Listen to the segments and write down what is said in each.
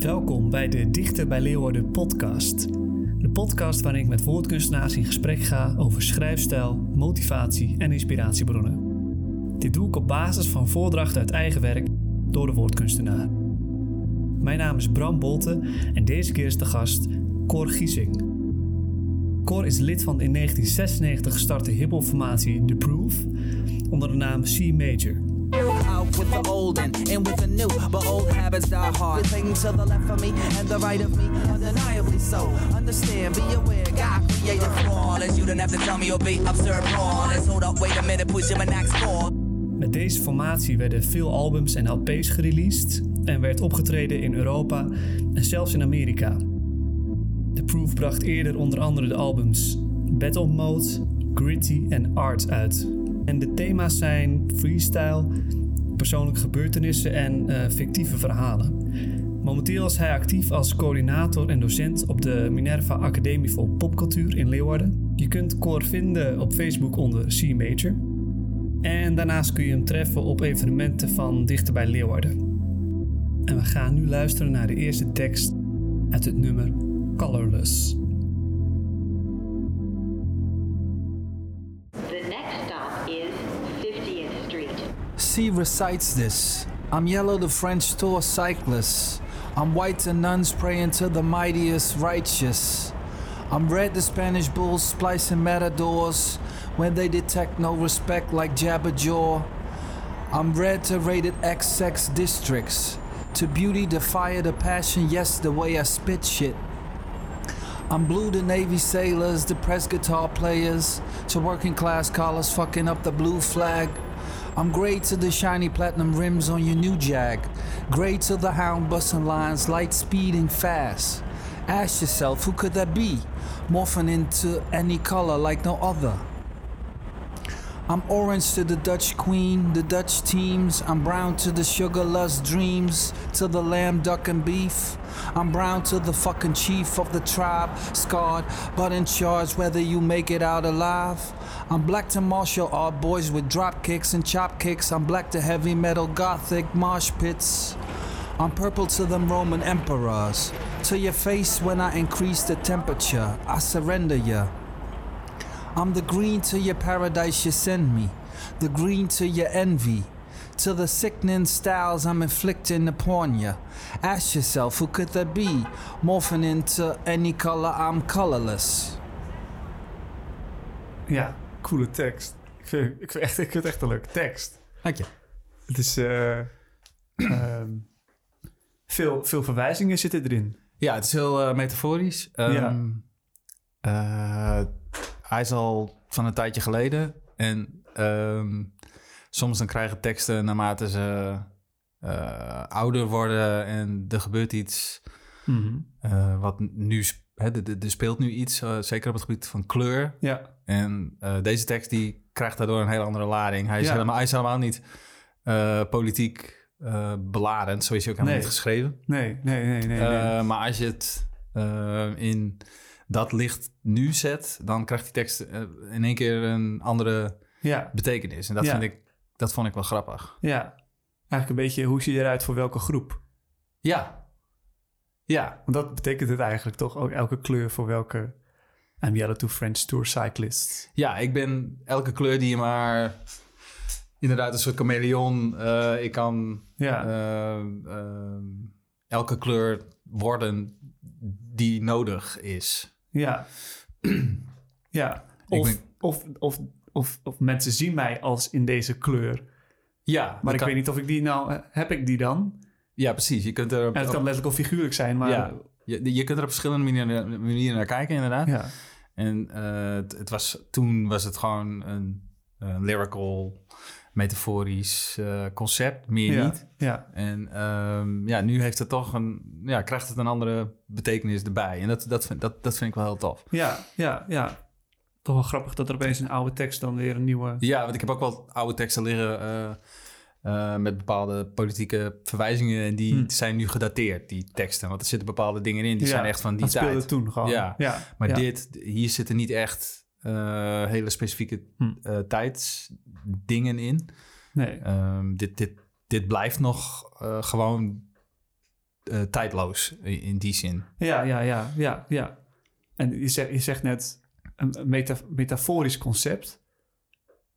Welkom bij de Dichter bij Leeuwarden podcast. De podcast waarin ik met woordkunstenaars in gesprek ga over schrijfstijl, motivatie en inspiratiebronnen. Dit doe ik op basis van voordrachten uit eigen werk door de woordkunstenaar. Mijn naam is Bram Bolte en deze keer is de gast Cor Giesing. Cor is lid van de in 1996 gestarte hiphopformatie The Proof onder de naam C Major. Out with the old and in with the new, but old habits die hard. Things to the left of me and the right of me, undeniably so. Understand, be aware, God created flawless. You don't have to tell me you'll be absurd flawless. Hold up, wait a minute, push him an next door. Met deze formatie werden veel albums en LP's gereleased en werd opgetreden in Europa en zelfs in Amerika. The Proof bracht eerder onder andere de albums Battle Mode, Gritty en Art uit. En de thema's zijn freestyle, persoonlijke gebeurtenissen en eh, fictieve verhalen. Momenteel is hij actief als coördinator en docent op de Minerva Academie voor Popcultuur in Leeuwarden. Je kunt Cor vinden op Facebook onder C Major. En daarnaast kun je hem treffen op evenementen van dichter bij Leeuwarden. En we gaan nu luisteren naar de eerste tekst uit het nummer Colorless. C recites this. I'm yellow, the French tour cyclist. I'm white, the nuns praying to the mightiest righteous. I'm red, the Spanish bulls splicing matadors when they detect no respect like Jabba Jaw. I'm red to rated XX districts. To beauty, the fire, the passion, yes, the way I spit shit. I'm blue to Navy sailors, the press guitar players, to working class collars fucking up the blue flag. I'm great to the shiny platinum rims on your new Jag, Great to the hound busting lines, light speeding fast. Ask yourself, who could that be? Morphing into any color like no other. I'm orange to the Dutch queen, the Dutch teams. I'm brown to the sugar lust dreams, to the lamb, duck, and beef. I'm brown to the fucking chief of the tribe, scarred but in charge whether you make it out alive. I'm black to martial art boys with drop kicks and chop kicks. I'm black to heavy metal gothic marsh pits. I'm purple to them Roman emperors. To your face when I increase the temperature, I surrender ya. I'm the green to your paradise you send me, the green to your envy, to the sickening styles I'm inflicting upon you. Ask yourself, who could that be? Morphing into any color, I'm colorless. Ja, coole tekst. Ik vind, ik vind, echt, ik vind het echt een leuke tekst. Dank je. Het is... eh, ehm, veel, veel verwijzingen zitten erin. Ja, het is heel eh, metaforisch. Ehm, Ja. eh, hij is al van een tijdje geleden. En ehm, soms dan krijgen teksten naarmate ze eh, ouder worden en er gebeurt iets eh, wat nu... er- er speelt nu iets, eh, zeker op het gebied van kleur. Ja, En deze tekst die krijgt daardoor een hele andere lading. Hij is, Ja. helemaal, hij is helemaal niet politiek beladend, zo is hij ook helemaal Nee. niet geschreven. nee, nee, nee, nee. nee. Maar als je het in dat licht nu zet, dan krijgt die tekst eh, in één keer een andere ja, betekenis. En dat, Ja. vind ik, dat vond ik wel grappig. ja. Eigenlijk een beetje hoe zie je eruit voor welke groep? Ja. Ja. Want dat betekent het eigenlijk toch ook elke kleur voor welke... I'm yellow to French tour cyclists. Ja, ik ben elke kleur die je maar... Inderdaad, een soort chameleon. Eh, ik kan Ja, eh, elke kleur worden die nodig is. Ja. ja. Of, ben- of, of, of, of mensen zien mij als in deze kleur. Ja, Maar ik kan- weet niet of ik die nou... Heb ik die dan? Ja, precies. Je kunt er op, En het kan letterlijk of figuurlijk zijn, maar... ja, je, je kunt er op verschillende manieren, manieren naar kijken, inderdaad. ja. En eh, het, het was, toen was het gewoon een, een lyrical, metaforisch eh, concept, meer ja. niet. Ja, En ehm, ja, nu heeft het toch een, ja, krijgt het een andere betekenis erbij. En dat, dat, vind, dat, dat vind ik wel heel tof. ja, ja, ja. Toch wel grappig dat er opeens een oude tekst dan weer een nieuwe... Ja, want ik heb ook wel oude teksten liggen eh, eh, met bepaalde politieke verwijzingen. En die Hm. zijn nu gedateerd, die teksten. Want er zitten bepaalde dingen in, die Ja, zijn echt van die dat speelde tijd. toen gewoon. Ja. ja. Maar dit, hier zitten niet echt eh, hele specifieke Hm. eh, tijdsdingen in. Nee. Ehm, dit, dit, dit blijft nog eh, gewoon tijdloos in, in die zin. Ja, ja, ja, ja, ja. En je zegt, je zegt net een meta metaforisch concept.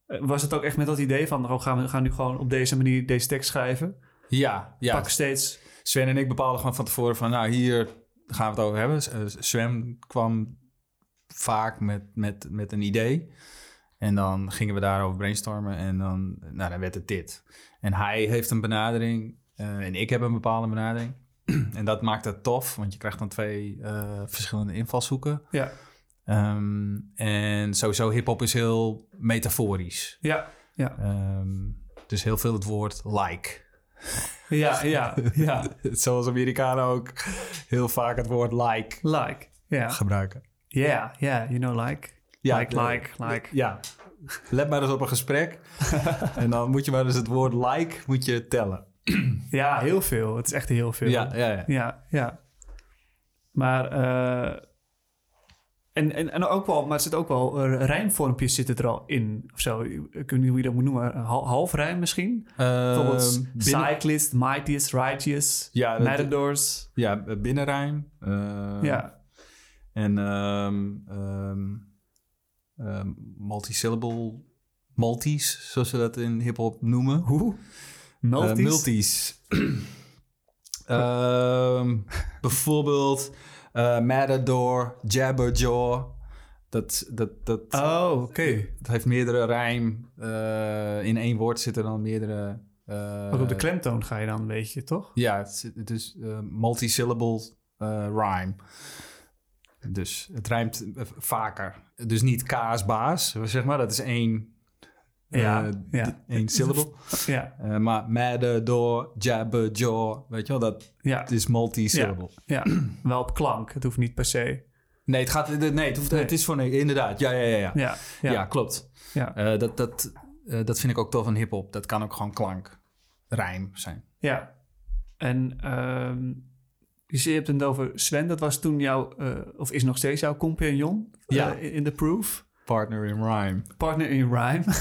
Was het ook echt met dat idee van, oh, gaan we gaan nu gewoon op deze manier deze tekst schrijven? Ja, ja. Pak steeds. Sven en ik bepaalden gewoon van tevoren van, nou, hier gaan we het over hebben. Sven kwam vaak met, met, met een idee. En dan gingen we daarover brainstormen en dan, nou, dan werd het dit. En hij heeft een benadering eh, en ik heb een bepaalde benadering. en dat maakt het tof, want je krijgt dan twee eh, verschillende invalshoeken. Ja, Ehm, en sowieso hip-hop is heel metaforisch. ja, ja, Ehm, dus heel veel het woord like. ja, ja, ja. Zoals Amerikanen ook heel vaak het woord like Like, ja. gebruiken. Yeah, yeah, you know, like. Ja, like, de- like, like. Ja, let maar eens op een gesprek. en dan moet je maar eens het woord like moet je tellen. Ja, heel veel. Het is echt heel veel. Ja, ja, ja. ja. ja. Maar, eh, en, en, en ook wel, maar er zit ook wel uh, rijmvormpjes zitten er al in, of zo. Ik weet niet hoe je dat moet noemen. Hal, halfrijm misschien? Bijvoorbeeld Ehm, binnen- cyclist, mightiest, righteous, Ja, dat- matadors. ja, binnenrijm. ehm, ja, En ehm, ehm, multisyllable multis, zoals ze dat in hip-hop noemen. hoe? Eh, Multis? multis. Bijvoorbeeld eh, Matador, Jabberjaw. Dat, dat, dat, Oh, oké. het heeft meerdere rijm. eh, in één woord zitten dan meerdere... op de klemtoon ga je dan, weet je, toch? Ja, het, het is multisyllable rhyme. Dus het rijmt eh, vaker. Dus niet kaas, baas, zeg maar. Dat is één, Ja, eh, ja. één syllable. Ja, Eh, maar matador, jabber, jaw, weet je wel, dat ja, het is multi-syllable. ja. Wel op klank. Het hoeft niet per se. Nee, het gaat, nee, het, hoeft, Nee. het is voor inderdaad. Ja, ja, ja, ja. Ja, Ja, klopt. ja. Dat, dat, dat vind ik ook tof aan hip-hop. Dat kan ook gewoon klank, rijm zijn. Ja, en je hebt het over Sven, dat was toen jouw, eh, of is nog steeds jouw compagnon eh, Ja. in in de proof. Partner in rhyme. Partner in rhyme.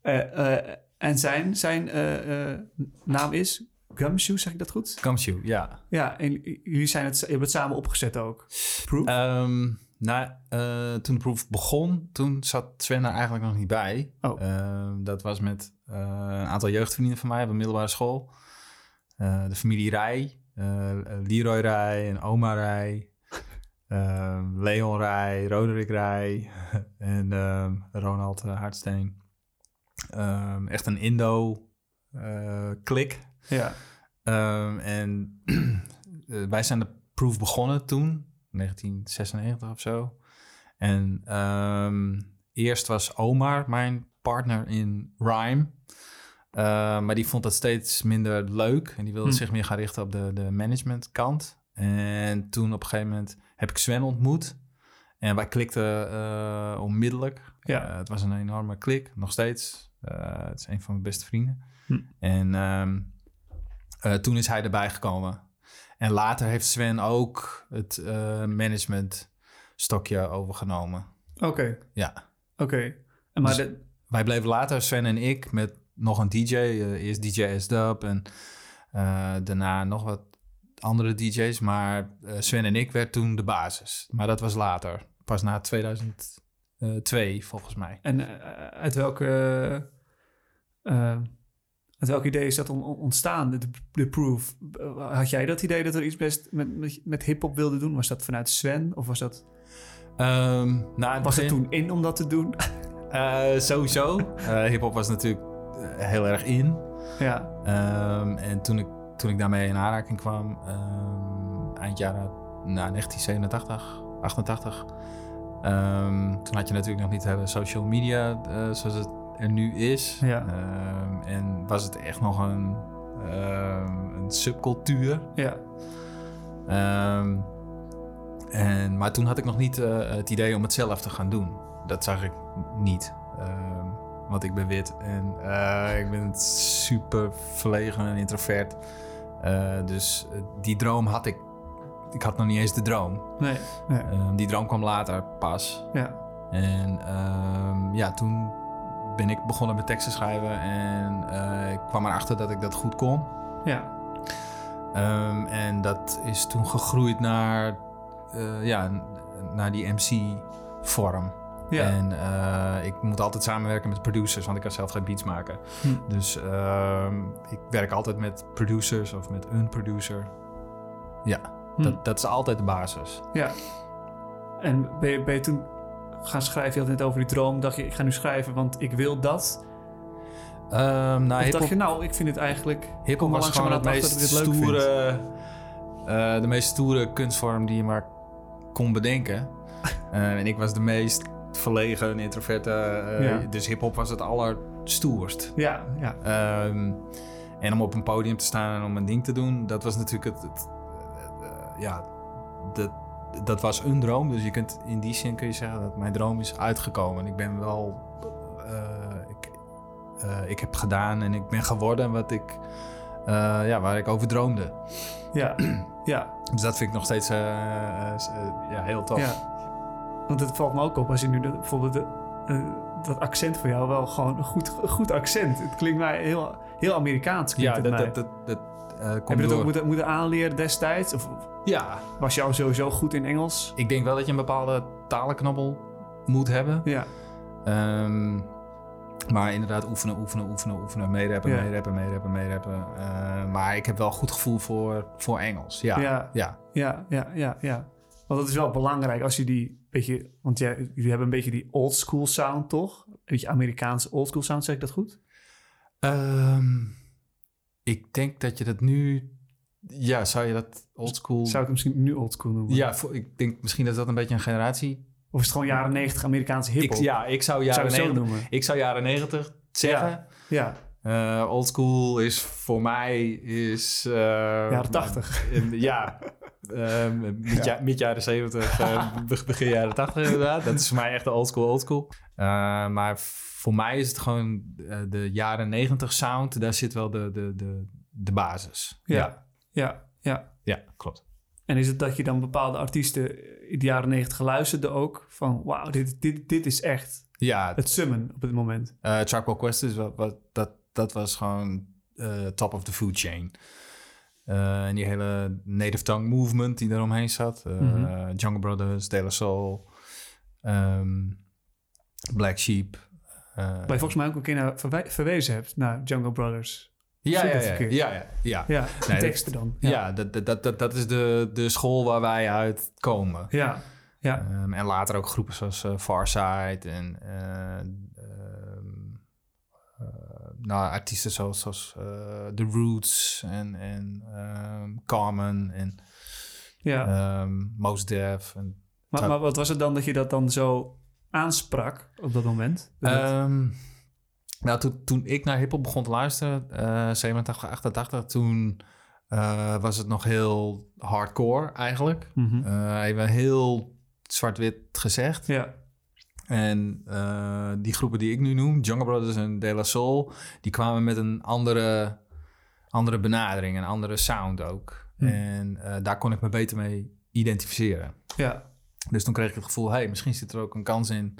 Eh, en zijn, zijn naam is Gumshoe, zeg ik dat goed? Kamshoe, ja. Ja, en jullie zijn het, je hebt het samen opgezet ook. Proof? Ehm, nou, toen de proef begon, toen zat Sven er eigenlijk nog niet bij. Oh. Ehm, dat was met een aantal jeugdvrienden van mij op een middelbare school. De familie Rij, Leroy Rij en oma Rij. ehm, Leon Rij, Roderick Rij en ehm, Ronald uh, Hartsteen. Ehm, echt een Indo-klik. ja, Ehm, en eh, wij zijn de proef begonnen toen, 1996 of zo. En eerst was Omar mijn partner in Rhyme. Eh, maar die vond dat steeds minder leuk. En die wilde Hm. zich meer gaan richten op de, de managementkant. En toen op een gegeven moment heb ik Sven ontmoet. En wij klikten eh, onmiddellijk. Ja. Eh, het was een enorme klik, nog steeds. Het is een van mijn beste vrienden. Hm. En ehm, eh, toen is hij erbij gekomen. En later heeft Sven ook het management stokje overgenomen. oké, Ja. oké. Maar Dus- de, Wij bleven later, Sven en ik, met nog een DJ. eh, eerst DJ S-Dub en eh, daarna nog wat andere DJ's. Maar eh, Sven en ik werd toen de basis. Maar dat was later. Pas na 2002, volgens mij. En uit welke... uit welk idee is dat on- on- ontstaan, de, de proof? Had jij dat idee dat er iets best met, met, met hip-hop wilde doen? Was dat vanuit Sven? Of was dat, na het was het begin- toen in om dat te doen? Sowieso. Hip-hop was natuurlijk heel erg in. ja, Ehm, en toen ik, toen ik daarmee in aanraking kwam, ehm, eind jaren nou, 1987, 88, ehm, toen had je natuurlijk nog niet de hele social media eh, zoals het er nu is. Ja. En was het echt nog een, een subcultuur. ja, en, maar toen had ik nog niet eh, het idee om het zelf te gaan doen. Dat zag ik niet. Want ik ben wit en eh, ik ben super verlegen en introvert. Eh, dus eh, die droom had ik. Ik had nog niet eens de droom. nee, nee, Ehm, die droom kwam later pas. ja, En ehm, ja, toen ben ik begonnen met teksten schrijven. En eh, ik kwam erachter dat ik dat goed kon. ja, Ehm, en dat is toen gegroeid naar, eh, ja, naar die MC-vorm. Ja. En eh, ik moet altijd samenwerken met producers, want ik kan zelf geen beats maken. Hm. Dus ehm, ik werk altijd met producers of met een producer. Ja, Hm. dat, dat is altijd de basis. Ja. En ben je, ben je toen gaan schrijven, je had het net over die droom, dacht je, ik ga nu schrijven, want ik wil dat. Ehm nou, Of dacht je, nou, ik vind het eigenlijk... Hip-hop kom was gewoon het meest stoere, eh, de meest stoere kunstvorm die je maar kon bedenken. Eh, en ik was de meest verlegen en introverte. Ja. Dus hip-hop was het allerstoerst. Ja, ja. Ehm, en om op een podium te staan en om een ding te doen, dat was natuurlijk het. het eh, eh, ja, dat, dat was een droom. Dus je kunt, in die zin kun je zeggen dat mijn droom is uitgekomen. Ik ben wel. ik, ik heb gedaan en ik ben geworden wat ik. ja, waar ik over droomde. Ja, ja, Dus dat vind ik nog steeds ja, heel tof. ja. Want het valt me ook op als je nu de, bijvoorbeeld de, eh, dat accent voor jou wel gewoon een goed, goed accent. Het klinkt mij heel, heel Amerikaans. Klinkt Ja, dat, mij. dat, dat, dat eh, Heb je dat ook moeten, moeten aanleren destijds? Of Ja, was jou sowieso goed in Engels? ik denk wel dat je een bepaalde talenknobbel moet hebben. Ja, Ehm, maar inderdaad oefenen, oefenen, oefenen, oefenen. Meerappen, Ja. meerappen, meerappen, meerappen. Eh, maar ik heb wel goed gevoel voor, voor Engels. Ja, Ja. ja. ja, ja, ja, ja. Want dat is wel belangrijk als je die beetje... Want jij, jullie hebben een beetje die old school sound, toch? Een beetje Amerikaanse old school sound, zeg ik dat goed? Ehm, ik denk dat je dat nu... Ja, zou je dat oldschool... Zou ik het misschien nu old school noemen? Ja, voor- ik denk misschien dat dat een beetje een generatie... Of is het gewoon jaren 90 Amerikaanse Ik, hip-hop? ja, ik zou jaren je het zo 90... noemen? Ik zou jaren 90 zeggen. Ja, Eh, oldschool is voor mij is... eh, jaren 80. in- ja, mid, ja. mid jaren 70, eh, be- begin jaren 80 inderdaad. Dat is voor mij echt de oldschool oldschool. Uh, maar voor mij is het gewoon eh, de jaren 90 sound. Daar zit wel de, de, de, de basis. Ja, ja, ja. ja, klopt. En is het dat je dan bepaalde artiesten in de jaren 90 luisterde ook? Van wauw, dit, dit, dit is echt Ja, het summen op het moment. uh, Called Quest is wat, wat, dat, dat was gewoon uh, top of the food chain. Uh, en die hele native tongue movement die daaromheen zat. Uh, mm-hmm. Jungle Brothers, De La Soul, um, Black Sheep. Uh, Waar je volgens mij ook een keer naar verwe- verwezen hebt, naar Jungle Brothers. Ja, ja, ja, ja, ja, ja. Ja, nee, teksten dan. Ja, ja dat, dat, dat, dat is de, de school waar wij uit komen. Ja, ja. Um, en later ook groepen zoals Farside en um, uh, nou, artiesten zoals, zoals The Roots en, en um, Carmen en ja. Most Def. En maar, maar wat was het dan dat je dat dan zo aansprak op dat moment? Um, nou, toen, toen ik naar hiphop begon te luisteren, uh, 87, 88, toen uh, was het nog heel hardcore eigenlijk. Mm-hmm. Uh, even heel zwart-wit gezegd. Ja. En uh, die groepen die ik nu noem, Jungle Brothers en De La Soul, die kwamen met een andere, andere benadering, een andere sound ook. Hm. En uh, daar kon ik me beter mee identificeren. Ja. Dus toen kreeg ik het gevoel, hey, misschien zit er ook een kans in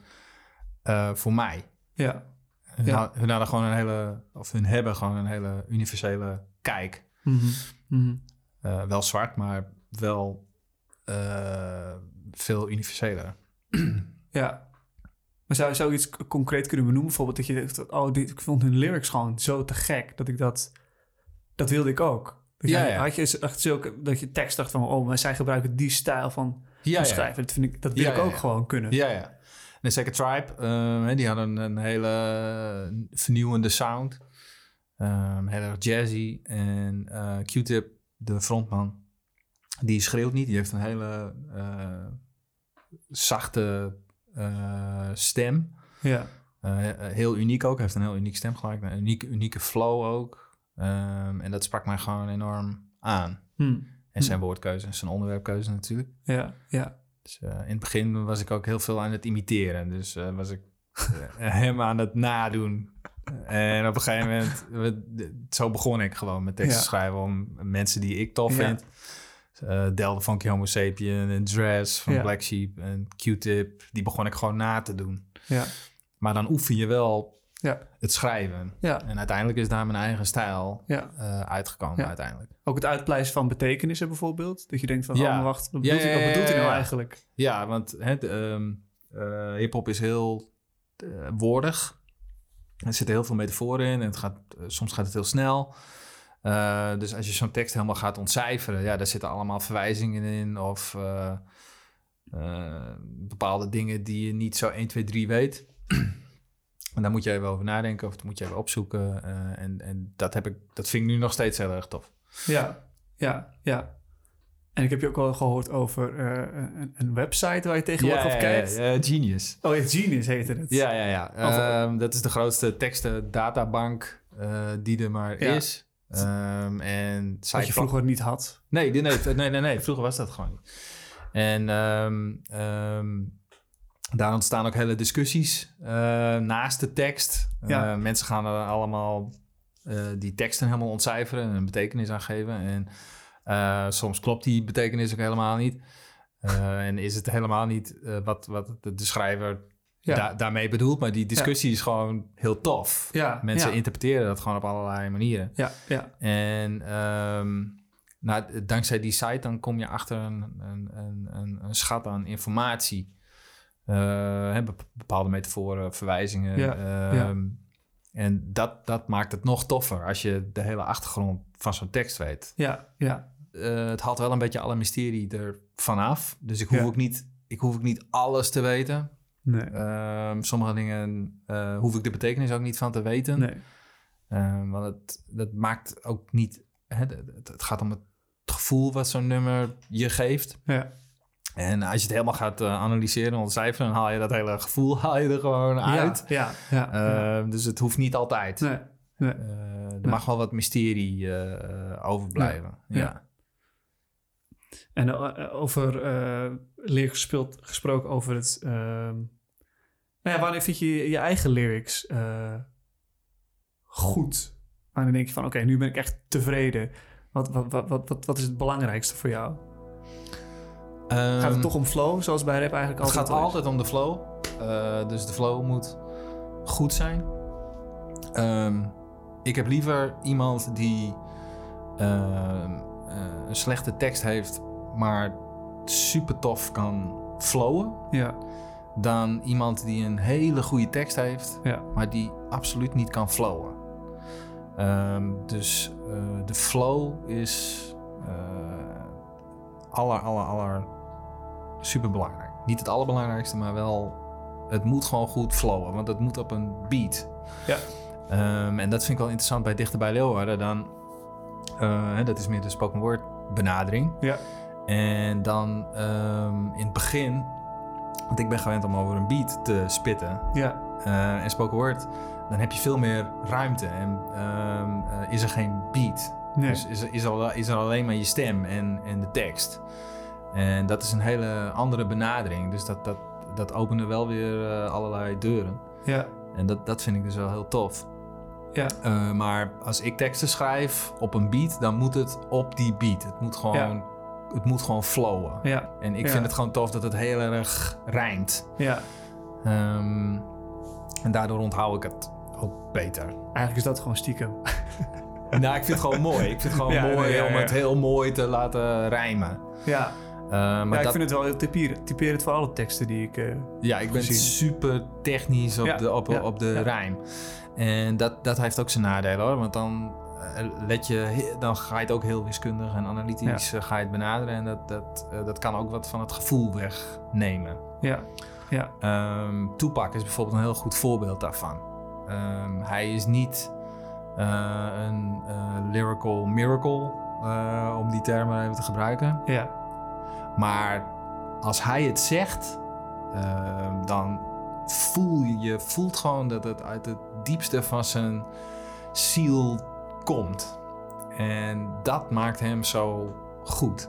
uh, voor mij. Ja. Hun, ja. hun hadden gewoon een hele, of hun hebben gewoon een hele universele kijk. Uh, wel zwart, maar wel veel universeler. ja. Maar zou, zou je iets concreet kunnen benoemen? Bijvoorbeeld dat je denkt, oh, dit, ik vond hun lyrics gewoon zo te gek dat ik dat, dat wilde ik ook. Dat ja. Had je echt zulke, dat je tekst dacht van, oh, maar zij gebruiken die stijl van, ja, van schrijven. Ja. Dat, vind ik, dat wil ik ook gewoon kunnen. Ja, ja. En zeker Tribe, uh, die hadden een hele vernieuwende sound. Um, heel erg jazzy. En uh, Q-Tip, de frontman, die schreeuwt niet. Die heeft een hele uh, zachte stem. Ja. heel uniek ook. Hij heeft een heel uniek stemgeluid. Een unieke, unieke flow ook. Um, en dat sprak mij gewoon enorm aan. Hmm. En zijn woordkeuze en zijn onderwerpkeuze natuurlijk. Ja, ja. Dus, uh, in het begin was ik ook heel veel aan het imiteren. Dus uh, was ik hem aan het nadoen. En op een gegeven moment, we, zo begon ik gewoon met teksten ja. schrijven om mensen die ik tof ja. vind. Uh, Del de Funky Homo Sapien en Dress van ja. Black Sheep en Q-Tip. Die begon ik gewoon na te doen. Ja. Maar dan oefen je wel Ja. het schrijven. Ja. En uiteindelijk is daar mijn eigen stijl Ja. eh, uitgekomen Ja. uiteindelijk. Ook het uitpleisen van betekenissen bijvoorbeeld. Dat je denkt van, Ja. oh, wacht, wat bedoelt, hij, ja, wat ja, bedoelt hij nou eigenlijk? Ja, want het, ehm eh, hip-hop is heel woordig. Er zitten heel veel metaforen in en het gaat, soms gaat het heel snel. Eh, dus als je zo'n tekst helemaal gaat ontcijferen, ja, daar zitten allemaal verwijzingen in of eh, eh, bepaalde dingen die je niet zo 1, 2, 3 weet. en daar moet je even over nadenken of dat moet je even opzoeken. en en dat, heb ik, dat vind ik nu nog steeds heel erg tof. Ja, ja, ja. En ik heb je ook al gehoord over een, een website waar je tegenwoordig op kijkt. ja, ja, Genius. Oh ja, Genius heette het. Ja, ja, ja. Of- Ehm, dat is de grootste tekstendatabank eh die er maar is. Ehm, en Wat zij je vroeger niet had. Nee, nee, nee, nee, nee, nee, vroeger was dat gewoon niet. En ehm, ehm, daar ontstaan ook hele discussies eh, naast de tekst. Ja. Eh, mensen gaan er allemaal eh, die teksten helemaal ontcijferen en een betekenis aan geven. En soms klopt die betekenis ook helemaal niet. En is het helemaal niet wat, wat de schrijver Ja. da- daarmee bedoelt. Maar die discussie is gewoon heel tof. Ja, Mensen interpreteren dat gewoon op allerlei manieren. Ja, ja, En ehm, nou, dankzij die site dan kom je achter een, een, een, een, schat aan informatie. Bep- bepaalde metaforen, verwijzingen. Ehm, En dat, dat maakt het nog toffer als je de hele achtergrond van zo'n tekst weet. ja, ja. Eh, het haalt wel een beetje alle mysterie er vanaf. Dus ik hoef, ook, niet, ik hoef ook niet alles te weten. Nee, Ehm, sommige dingen eh, hoef ik de betekenis ook niet van te weten. nee. Ehm, want het, dat maakt ook niet. Hè, het, het gaat om het gevoel wat zo'n nummer je geeft. Ja, En als je het helemaal gaat eh, analyseren en ontcijferen, dan haal je dat hele gevoel haal je er gewoon uit. Ja, ja. ja. Ehm, dus het hoeft niet altijd. nee, nee. Eh, er mag wel wat mysterie overblijven. Ja. En over uh, lyrics gespeeld, gesproken over het... ehm, nou ja, wanneer vind je je eigen lyrics eh, goed? Wanneer denk je van, oké, nu ben ik echt tevreden. Wat, wat, wat, wat, wat, is het belangrijkste voor jou? Gaat het Ehm, toch om flow, zoals bij rap eigenlijk Het altijd gaat al is? altijd om de flow. Eh, dus de flow moet goed zijn. Ehm, ik heb liever iemand die eh, een slechte tekst heeft, maar super tof kan flowen. Ja, Dan iemand die een hele goede tekst heeft, ja, maar die absoluut niet kan flowen. Ehm, dus eh, de flow is eh aller, aller, aller super belangrijk. Niet het allerbelangrijkste, maar wel het moet gewoon goed flowen, want het moet op een beat. ja, Ehm, en dat vind ik wel interessant bij Dichter bij Leeuwarden. Dan, eh, dat is meer de spoken word benadering. ja, En dan ehm, in het begin, want ik ben gewend om over een beat te spitten. ja, eh, en spoken word, dan heb je veel meer ruimte. En ehm, eh, is er geen beat. nee. Dus is er, is, er, is er alleen maar je stem en, en de tekst. En dat is een hele andere benadering. Dus dat, dat, dat opende wel weer eh, allerlei deuren. ja, En dat, dat vind ik dus wel heel tof. ja, maar als ik teksten schrijf op een beat, dan moet het op die beat. Het moet gewoon, het moet gewoon flowen. ja, En ik Ja. vind het gewoon tof dat het heel erg rijmt. ja. Ehm, en daardoor onthoud ik het ook beter. Eigenlijk is dat gewoon stiekem. nou, ik vind het gewoon mooi. Ik vind het gewoon Ja, mooi ja, om het heel mooi te laten rijmen. Ja, Eh, maar ja ik dat, vind het wel heel typerend, typerend voor alle teksten die ik... eh, ja, ik ben gezien. super technisch op Ja, de, op, ja, op de rijm. En dat, dat heeft ook zijn nadelen hoor. Want dan, let je, dan ga je het ook heel wiskundig en analytisch eh, ga je het benaderen. En dat, dat, eh, dat kan ook wat van het gevoel wegnemen. ja, ja, Ehm Tupac is bijvoorbeeld een heel goed voorbeeld daarvan. Ehm, hij is niet eh, een eh, lyrical miracle, eh, om die termen even te gebruiken. ja, Maar als hij het zegt, ehm, dan voel je, je voelt gewoon dat het uit het diepste van zijn ziel komt. En dat maakt hem zo goed.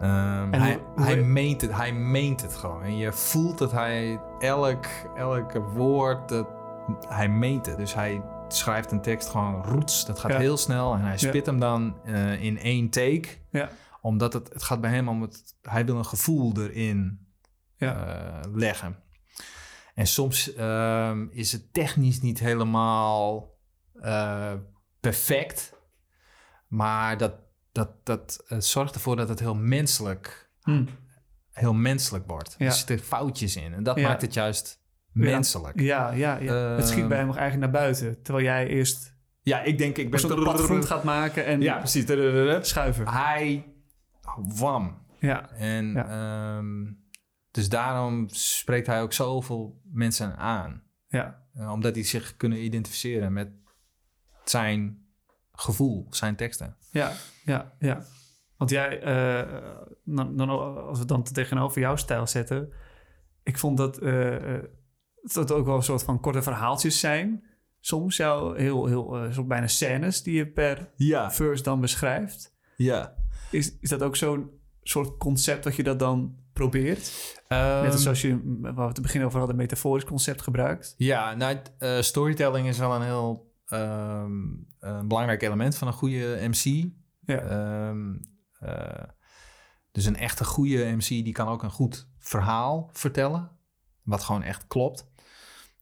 En hij, hoe- hij, meent het, hij meent het gewoon. En je voelt dat hij elk, elke woord, dat, hij meent het. Dus hij schrijft een tekst gewoon roets. Dat gaat Ja. heel snel. En hij spit hem dan eh, in één take ja, omdat het, het gaat bij hem om het... Hij wil een gevoel erin ja, eh, leggen. En soms ehm, is het technisch niet helemaal eh, perfect. Maar dat, dat, dat eh, zorgt ervoor dat het heel menselijk, Hm. heel menselijk wordt. Ja. Er zitten foutjes in. En dat Ja. maakt het juist menselijk. Ja, Ja, ja, ja. het schiet Ehm. bij hem nog eigenlijk naar buiten. Terwijl jij eerst ik denk, ik een ben... soort padgrond gaat maken en Ja, precies. schuiven. Hij... Wam. Ja, En Ja. ehm, dus daarom spreekt hij ook zoveel mensen aan. ja, Eh, omdat die zich kunnen identificeren met zijn gevoel, zijn teksten. ja, ja, ja. Want jij, eh, dan, dan, als we het dan tegenover jouw stijl zetten... Ik vond dat, eh, dat ook wel een soort van korte verhaaltjes zijn. Soms jou heel, heel, soort bijna scènes die je per Ja, verse dan beschrijft. ja. Is, is dat ook zo'n soort concept dat je dat dan probeert? Net als zoals je, waar we het te begin over hadden, metaforisch concept gebruikt. Ja, nou, storytelling is wel een heel ehm, een belangrijk element van een goede MC. Ja, Ehm, eh, dus een echte goede MC die kan ook een goed verhaal vertellen, wat gewoon echt klopt.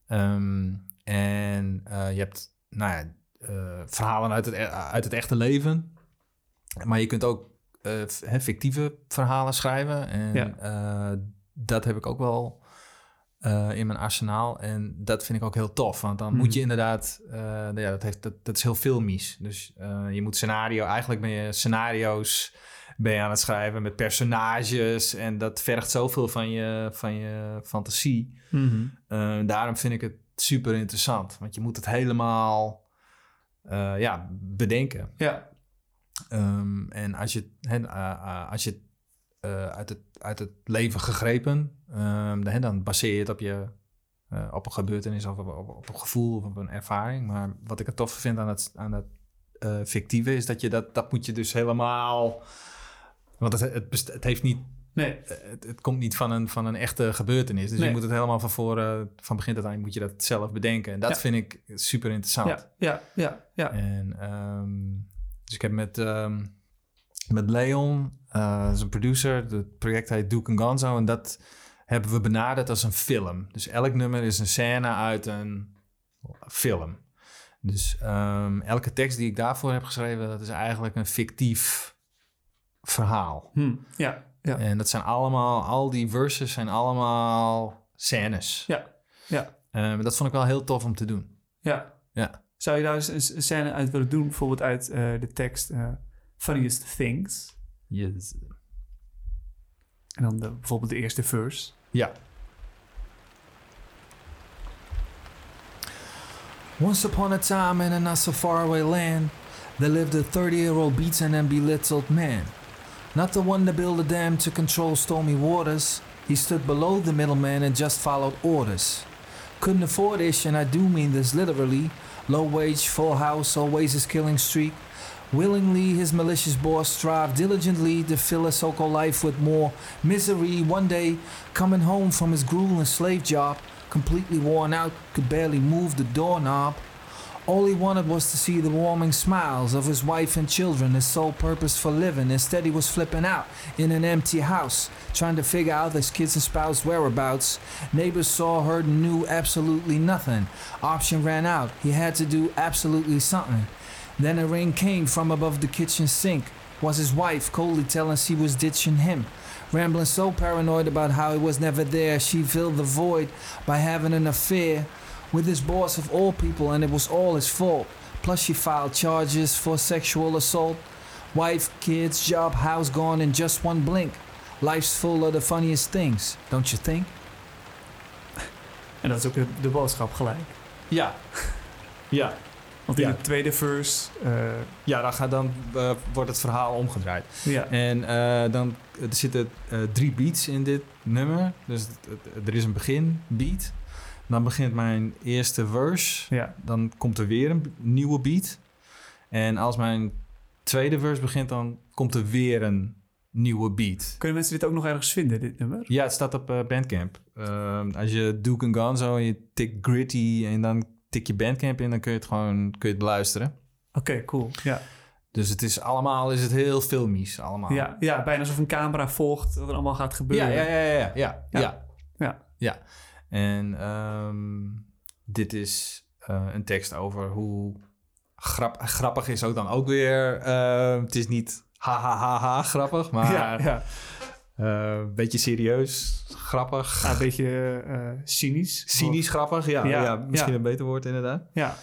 Ehm, en eh, je hebt nou ja, eh, verhalen uit het, e- uit het echte leven, maar je kunt ook fictieve verhalen schrijven. En Ja. dat heb ik ook wel eh, in mijn arsenaal. En dat vind ik ook heel tof, want dan moet je inderdaad, eh, ja, dat, heeft, dat, dat is heel filmisch. Dus eh, je moet scenario, eigenlijk ben je scenario's ben je aan het schrijven met personages en dat vergt zoveel van je, van je fantasie. Mhm. Eh, daarom vind ik het super interessant, want je moet het helemaal ja, bedenken. ja, Ehm, en als je, als je uit, het, uit het leven gegrepen, ehm, dan, baseer je het op, je, eh, op een gebeurtenis of op, op, op een gevoel of op een ervaring. Maar wat ik het tof vind aan het, aan het eh, fictieve is dat je dat, dat moet je dus helemaal. Want het, het, best- het heeft niet nee, het, het komt niet van een, van een echte gebeurtenis. Dus Nee. je moet het helemaal van voren, van begin tot eind moet je dat zelf bedenken. En dat Ja. vind ik super interessant. ja, ja, ja, ja. En ehm, dus ik heb met, ehm, met Leon, eh, dat is een producer, het project heet Duke Gonzo. En dat hebben we benaderd als een film. Dus elk nummer is een scène uit een film. Dus ehm, elke tekst die ik daarvoor heb geschreven, dat is eigenlijk een fictief verhaal. Hm, ja, ja, En dat zijn allemaal, al die verses zijn allemaal scènes. ja, ja, Ehm, dat vond ik wel heel tof om te doen. ja. Ja. Zou je daar eens een een scène uit willen doen? Bijvoorbeeld uit eh, de tekst eh, Funniest Things. Yes. En dan de, bijvoorbeeld de eerste verse. Ja. Once upon a time in a not so far away land, there lived a 30 year old beaten and belittled man. Not the one to build a dam to control stormy waters, he stood below the middleman and just followed orders. Couldn't afford ish, and I do mean this literally. Low wage, full house, always his killing streak. Willingly, his malicious boss strived diligently to fill his so called life with more misery. One day, coming home from his grueling slave job, completely worn out, could barely move the doorknob. All he wanted was to see the warming smiles of his wife and children, his sole purpose for living. Instead, he was flipping out in an empty house, trying to figure out his kids and spouse whereabouts. Neighbors saw, heard, and knew absolutely nothing. Option ran out. He had to do absolutely something. Then a rain came from above the kitchen sink. Was his wife coldly telling she was ditching him? Rambling so paranoid about how he was never there, she filled the void by having an affair with his boss of all people, and it was all his fault. Plus, she filed charges for sexual assault. Wife, kids, job, house gone in just one blink. Life's full of the funniest things, don't you think? En dat is ook de, de boodschap gelijk. Ja. Ja. Want in Ja. de tweede verse... eh, Ja, dan, gaat, dan eh, wordt het verhaal omgedraaid. ja, En eh, dan er zitten drie beats in dit nummer. Dus er is een beginbeat. Dan begint mijn eerste verse. ja, Dan komt er weer een nieuwe beat. En als mijn tweede verse begint, dan komt er weer een nieuwe beat. Kunnen mensen dit ook nog ergens vinden, dit nummer? Ja, het staat op Bandcamp. Als je Duke and Gonzo en je tikt Gritty en dan tik je Bandcamp in, dan kun je het gewoon kun je het beluisteren. Oké, cool. Ja. Dus het is allemaal is het heel filmisch allemaal. Ja, ja, bijna alsof een camera volgt wat er allemaal gaat gebeuren. ja, ja, ja, ja, ja, ja, Ja. ja. En ehm, dit is eh, een tekst over hoe grap, grappig is ook dan ook weer. eh, het is niet ha ha ha ha grappig, maar ja, ja. Eh, een beetje serieus grappig. Ja, een beetje eh, cynisch. Cynisch grappig, ja, Ja, ja, misschien een beter woord inderdaad. Ja,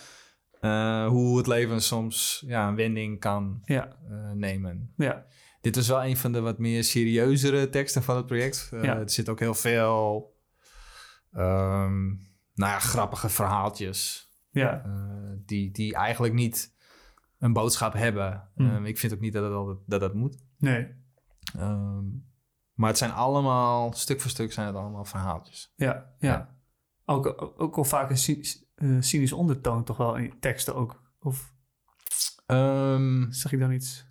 Eh, hoe het leven soms ja, een wending kan ja, eh, nemen. ja. Dit is wel een van de wat meer serieuzere teksten van het project. Eh, Ja. Er zit ook heel veel ehm, nou ja, grappige verhaaltjes. Ja, eh, die, die eigenlijk niet een boodschap hebben. Ehm, ik vind ook niet dat het altijd, dat, dat moet. nee. Ehm, maar het zijn allemaal, stuk voor stuk zijn het allemaal verhaaltjes. Ja, ja. Ja. Ook, ook, al vaak een cynisch, eh, cynisch ondertoon toch wel in teksten ook. Of Ehm, zeg ik dan iets?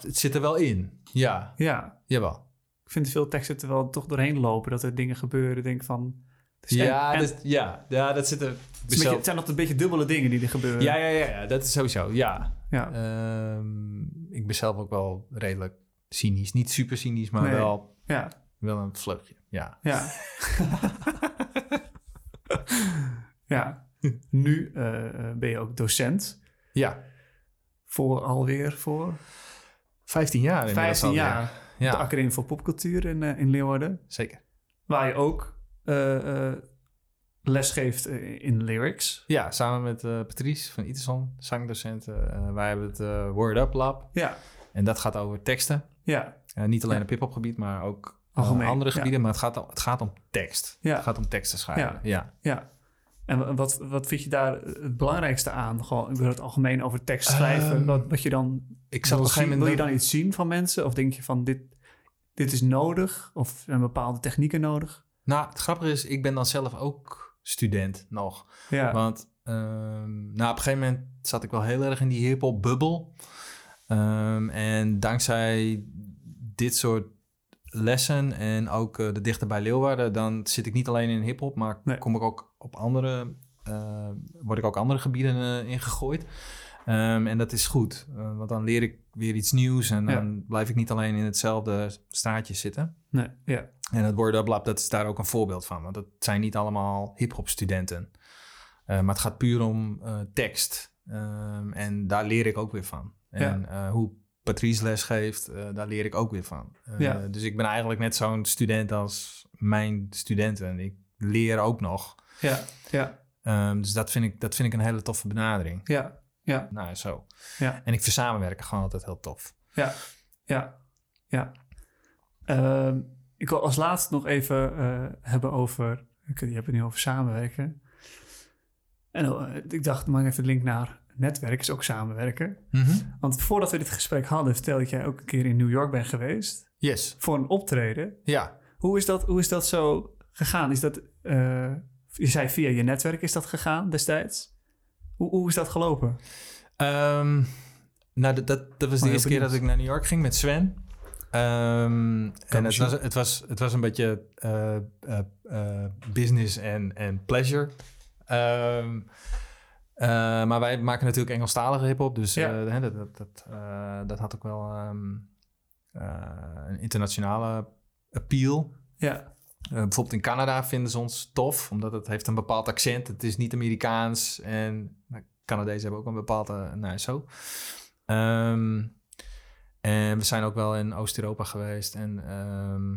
het, zit er wel in. Ja, Ja, jawel. ik vind veel teksten er wel toch doorheen lopen. Dat er dingen gebeuren. Denk van... Ja, en- en- dat, ja, ja, dat zit er. het, beetje- zijn nog een beetje dubbele dingen die er gebeuren. Ja, ja, ja, ja, dat is sowieso, ja. ja. Ehm, ik ben zelf ook wel redelijk cynisch. Niet super cynisch, maar Nee. wel, ja. wel een vleugje. Ja. Ja. ja. Nu eh, eh, ben je ook docent. ja, Voor alweer voor 15 jaar inmiddels 15 alweer. jaar. De Ja, Academie voor Popcultuur in, eh, in Leeuwarden. zeker. Waar je ook eh, les geeft in lyrics. Ja, samen met Patrice van Iterson, zangdocent. eh, wij hebben het Word Up Lab. Ja, En dat gaat over teksten. ja, Eh, niet alleen Ja. op hip-hop gebied, maar ook eh, Algemeen, andere ja. gebieden. Maar het gaat, om- het gaat om tekst. Ja. Het gaat om teksten schrijven. Ja. Ja. En wa- wat, wat vind je daar het belangrijkste aan? Gewoon, ik wil het algemeen over tekst schrijven. Ehm, wat, wat je dan Ik zat wil, op een gegeven zien- moment... wil je dan iets zien van mensen? Of denk je van dit, dit is nodig? Of zijn bepaalde technieken nodig? Nou, het grappige is, ik ben dan zelf ook student nog. Ja, Want nou, op een gegeven moment zat ik wel heel erg in die hip-hop Ehm, en dankzij dit soort lessen en ook eh, de dichter bij Leeuwarden, dan zit ik niet alleen in hip-hop, maar Nee. kom ik ook op andere, eh, word ik ook andere gebieden eh, ingegooid. Ehm, en dat is goed, want dan leer ik weer iets nieuws en Ja. dan blijf ik niet alleen in hetzelfde straatje zitten. nee, ja, En het Word Lab, dat is daar ook een voorbeeld van. Want het zijn niet allemaal hip-hop studenten. Maar het gaat puur om tekst. Ehm, en daar leer ik ook weer van. En eh, hoe Patrice les geeft, eh, daar leer ik ook weer van. Eh, Ja. Dus ik ben eigenlijk net zo'n student als mijn studenten. Ik leer ook nog. ja, ja, Ehm, dus dat vind, ik, dat vind ik een hele toffe benadering. ja, ja, Nou, zo. ja. En ik vind samenwerken gewoon altijd heel tof. Ja, ja, ja. Ehm, ik wil als laatste nog even hebben over... Je hebt het nu over samenwerken. En eh, ik dacht, maak even de link naar netwerk is ook samenwerken. Want voordat we dit gesprek hadden, vertelde ik jij ook een keer in New York bent geweest. Yes. Voor een optreden. Ja. Hoe is dat, hoe is dat zo gegaan? Is dat, eh, je zei via je netwerk is dat gegaan destijds? Hoe, hoe is dat gelopen? Ehm, nou, dat, dat, dat was de heel eerste keer dat ik naar New York ging met Sven. Ehm, en het was, het, was, het was een beetje eh, eh, business en, en pleasure. Ehm, eh, maar wij maken natuurlijk Engelstalige hip-hop, dus Ja. eh, dat, dat, dat, eh, dat had ook wel ehm, eh, een internationale appeal. Ja, bijvoorbeeld in Canada vinden ze ons tof, omdat het heeft een bepaald accent. Het is niet Amerikaans en Canadezen hebben ook een bepaalde, nou zo. Ehm, en we zijn ook wel in Oost-Europa geweest en ehm,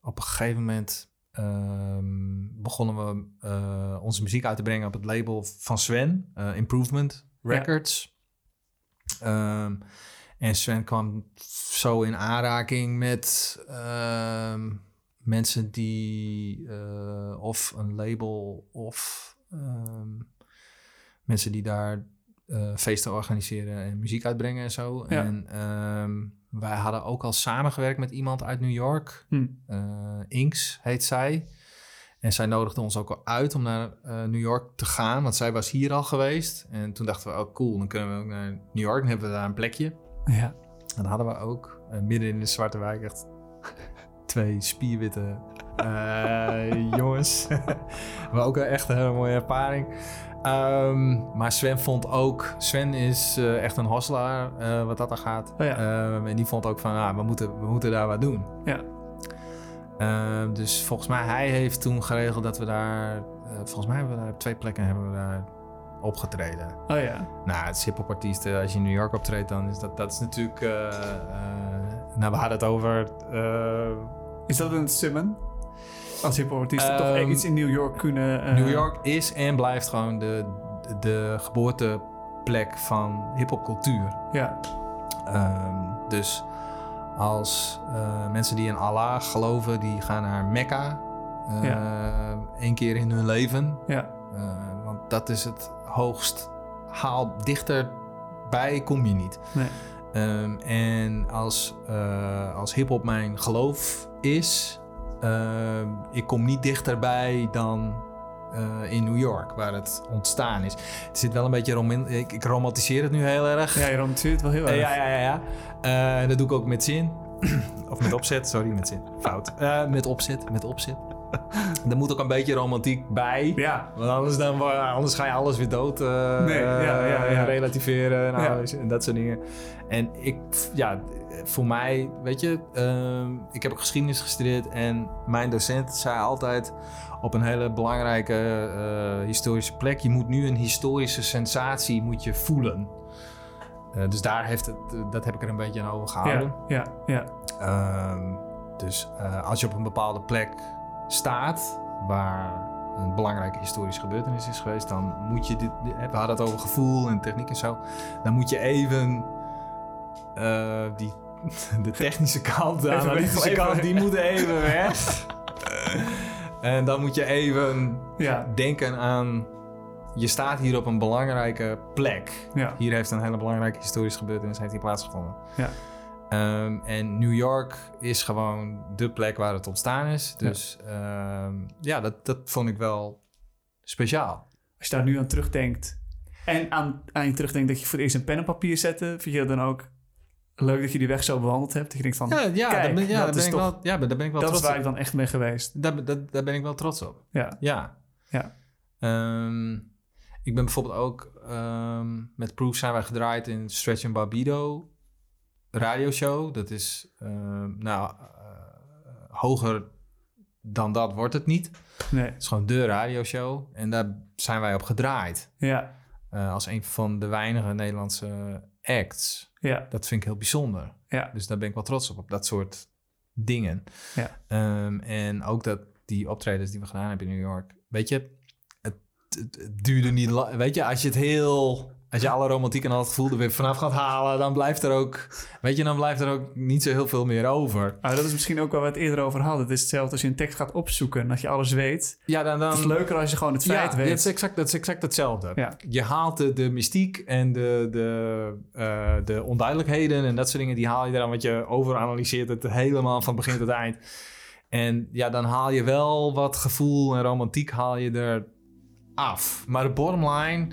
op een gegeven moment ehm, begonnen we eh, onze muziek uit te brengen op het label van Sven, eh, Improvement Records. Ehm, en Sven kwam zo in aanraking met ehm, mensen die eh, of een label of mensen die daar feesten organiseren en muziek uitbrengen en zo. Ja. En wij hadden ook al samengewerkt met iemand uit New York. Hm. Inks heet zij. En zij nodigde ons ook al uit om naar eh, New York te gaan, want zij was hier al geweest. En toen dachten we, oh cool, dan kunnen we ook naar New York. Dan hebben we daar een plekje. ja, En dat hadden we ook. eh, midden in de Zwarte Wijk echt twee spierwitte jongens. maar ook echt een hele mooie ervaring. Ehm, maar Sven vond ook... Sven is eh, echt een hosselaar, eh, wat dat er gaat. Oh ja. Ehm, en die vond ook van, ah, we, moeten, we moeten daar wat doen. ja, Ehm, dus volgens mij, hij heeft toen geregeld dat we daar... eh, volgens mij hebben we daar op twee plekken hebben we daar opgetreden. Oh ja. Nou, het is. Als je in New York optreedt, dan is dat, dat is natuurlijk... eh, eh, nou, we hadden het over... eh, Is dat een summon? Als hiphopartiesten toch Ehm, iets in New York kunnen... eh, New York is en blijft gewoon de, de, de geboorteplek van hip-hop cultuur. Ja, Ehm, dus als eh, mensen die in Allah geloven, die gaan naar Mekka. eh één keer in hun leven. ja, want dat is het hoogst haal. Dichterbij kom je niet. nee. Ehm, en als, eh, als hip-hop mijn geloof is, ehm, ik kom niet dichterbij dan eh, in New York, waar het ontstaan is. Het zit wel een beetje roman ik, ik romantiseer het nu heel erg. Ja, je romantiseert het wel heel Eh, erg. ja, ja, ja. ja. Eh, dat doe ik ook met zin. of met opzet, sorry, met zin. Fout. Eh, met opzet, met opzet. er moet ook een beetje romantiek bij. Ja, Want anders, dan, wo- anders ga je alles weer dood eh, Nee, ja, ja, ja. eh, relativeren en, dat soort dingen. En ik, ja, voor mij, weet je, ehm, ik heb ook geschiedenis gestudeerd en mijn docent zei altijd op een hele belangrijke eh, historische plek, je moet nu een historische sensatie moet je voelen. Eh, dus daar heeft het, dat heb ik er een beetje aan overgehouden. ja, ja, ja. Ehm, dus eh, als je op een bepaalde plek staat waar een belangrijke historische gebeurtenis is geweest, dan moet je dit. We hadden het over gevoel en techniek en zo. Dan moet je even eh, die, de technische kant, de analytische even kant, die moet even weg. en dan moet je even Ja, denken aan. Je staat hier op een belangrijke plek. ja, Hier heeft een hele belangrijke historische gebeurtenis heeft hier plaatsgevonden. ja. Ehm, en New York is gewoon de plek waar het ontstaan is. Dus ja, ja dat, dat vond ik wel speciaal. Als je daar nu aan terugdenkt en aan, aan je terugdenkt dat je voor het eerst een pen op papier zette, vind je dat dan ook leuk dat je die weg zo bewandeld hebt? Dat je denkt van, Ja, ja, kijk, daar ben, ja, dat daar is ben ik toch- wel, ja, daar ben ik wel dat is trots waar op. ik dan echt ben geweest. Daar, daar, daar ben ik wel trots op. Ja, Ja. ja, Ehm, ik ben bijvoorbeeld ook ehm, met Proof zijn wij gedraaid in Stretch and Barbido radioshow. Dat is ehm, nou eh, hoger dan dat wordt het niet. nee, Het is gewoon de radioshow. En daar zijn wij op gedraaid. ja, eh, als een van de weinige Nederlandse acts. ja, Dat vind ik heel bijzonder. ja, Dus daar ben ik wel trots op, op dat soort dingen. Ja. Ehm, en ook dat die optredens die we gedaan hebben in New York. Weet je, het, het, het duurde niet lang. Weet je, als je het heel... Als je alle romantiek en al het gevoel er weer vanaf gaat halen... dan blijft er ook... Weet je, dan blijft er ook niet zo heel veel meer over. Ah, dat is misschien ook waar we het eerder over hadden. Het is hetzelfde als je een tekst gaat opzoeken en dat je alles weet. Ja, dan... dan Het is leuker als je gewoon het feit ja, weet. Dat is, exact, dat is exact hetzelfde. Ja. Je haalt de, de mystiek en de, de, eh, de onduidelijkheden en dat soort dingen, die haal je eraan, want je overanalyseert het helemaal van begin tot eind. En ja, dan haal je wel wat gevoel en romantiek haal je er af. Maar de bottom line,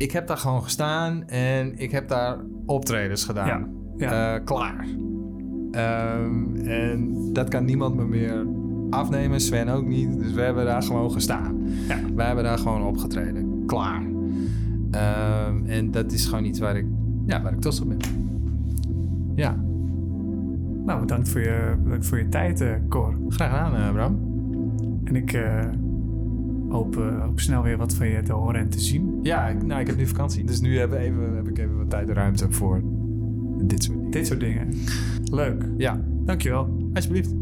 ik heb daar gewoon gestaan en ik heb daar optredens gedaan. Ja. Eh, klaar. Ehm, en dat kan niemand me meer afnemen, Sven ook niet. Dus we hebben daar gewoon gestaan. Ja. We hebben daar gewoon opgetreden. Klaar. Ehm, en dat is gewoon iets waar ik, ja, waar ik trots op ben. Ja, Nou, bedankt voor je, bedankt voor je tijd, eh Cor. graag gedaan, eh, Bram. En ik hoop, hoop snel weer wat van je te horen en te zien. Ja, ik, nou, ik heb nu vakantie. Dus nu heb, even, heb ik even wat tijd en ruimte voor dit soort dingen. Dit soort dingen. Leuk. Ja, Dankjewel. alsjeblieft.